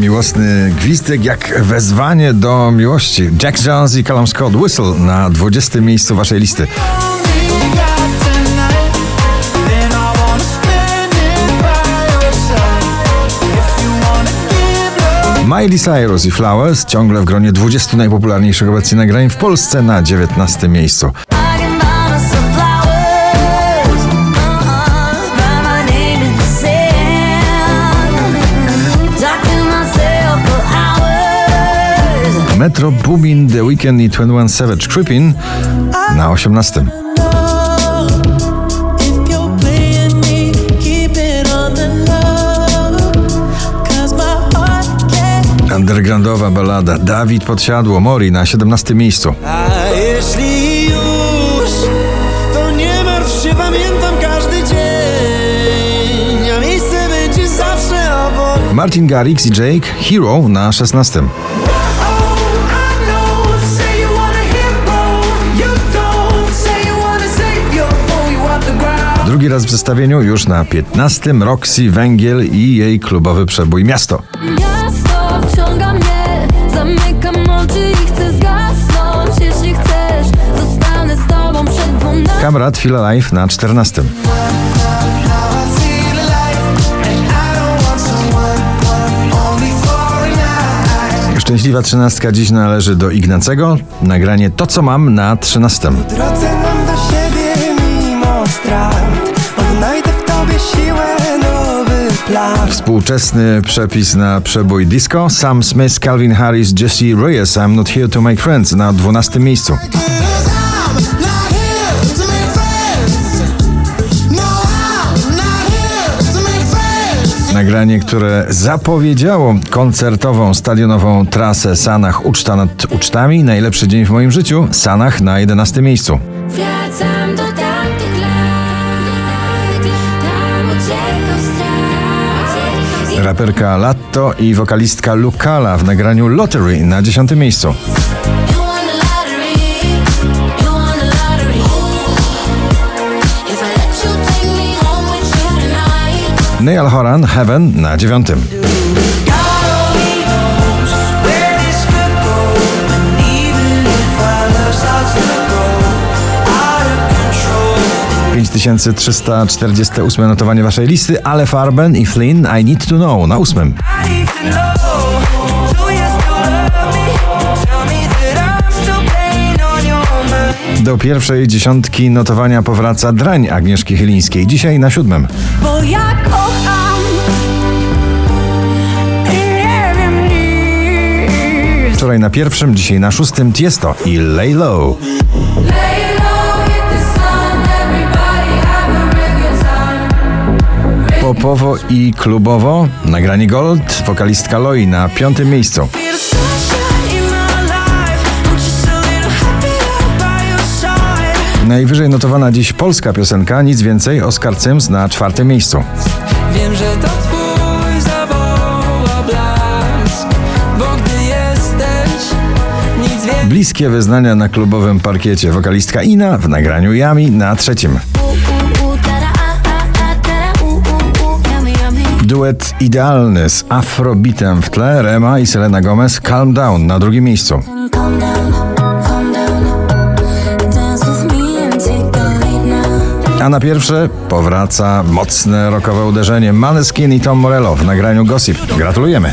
miłosny gwizdek jak wezwanie do miłości. Jack Jones i Callum Scott Whistle na 20. miejscu waszej listy. Miley Cyrus i Flowers ciągle w gronie 20 najpopularniejszych obecnie nagrań w Polsce na 19 miejscu. Metro Boomin, The Weekend i 21 Savage Creepin na 18. Undergroundowa balada Dawid Podsiadło Mori na 17 miejscu. A jeśli już, to nie martw się, pamiętam każdy dzień, a miejsce będzie zawsze obok. Martin Garrix i Jake Hero na 16. Drugi raz w zestawieniu już na 15 Roxy Węgiel i jej klubowy przebój Miasto. Miasto wciąga mnie, zamykam oczy i chcę zgasnąć Jeśli chcesz, zostanę z tobą przed dwunastą Kamrat Feel Alive na 14. Szczęśliwa trzynastka dziś należy do Ignacego. Nagranie To co mam na 13. Drodze mam do siebie mimo strat, Współczesny przepis na przebój disco. Sam Smith, Calvin Harris, Jesse Reyes, I'm not here to make friends na 12 miejscu. Nagranie, które zapowiedziało koncertową, stadionową trasę Sanach Uczta nad ucztami. Najlepszy dzień w moim życiu. Sanach na 11 miejscu. Raperka Latto i wokalistka Lukala w nagraniu Lottery na 10 miejscu. You won the lottery, you 6348 notowanie waszej listy, ale Farben i Flynn I Need To Know na ósmym. Do pierwszej dziesiątki notowania powraca drań Agnieszki Chylińskiej, dzisiaj na siódmym. Bo ja kocham i nie wiem nic. Wczoraj na pierwszym, dzisiaj na szóstym Tiesto i Lay Low. Popowo i klubowo, nagranie Gold, wokalistka Loi na piątym miejscu. Najwyżej notowana dziś polska piosenka, nic więcej, Oskar Cyms na czwartym miejscu. Wiem, że to twój zawoła blask, bo gdy jesteś, nic więcej. Bliskie wyznania na klubowym parkiecie, wokalistka Ina w nagraniu Yami na trzecim. Duet idealny z afrobitem w tle, Rema i Selena Gomez, Calm Down na drugim miejscu. A na pierwsze powraca mocne rockowe uderzenie Maneskin i Tom Morello w nagraniu Gossip. Gratulujemy!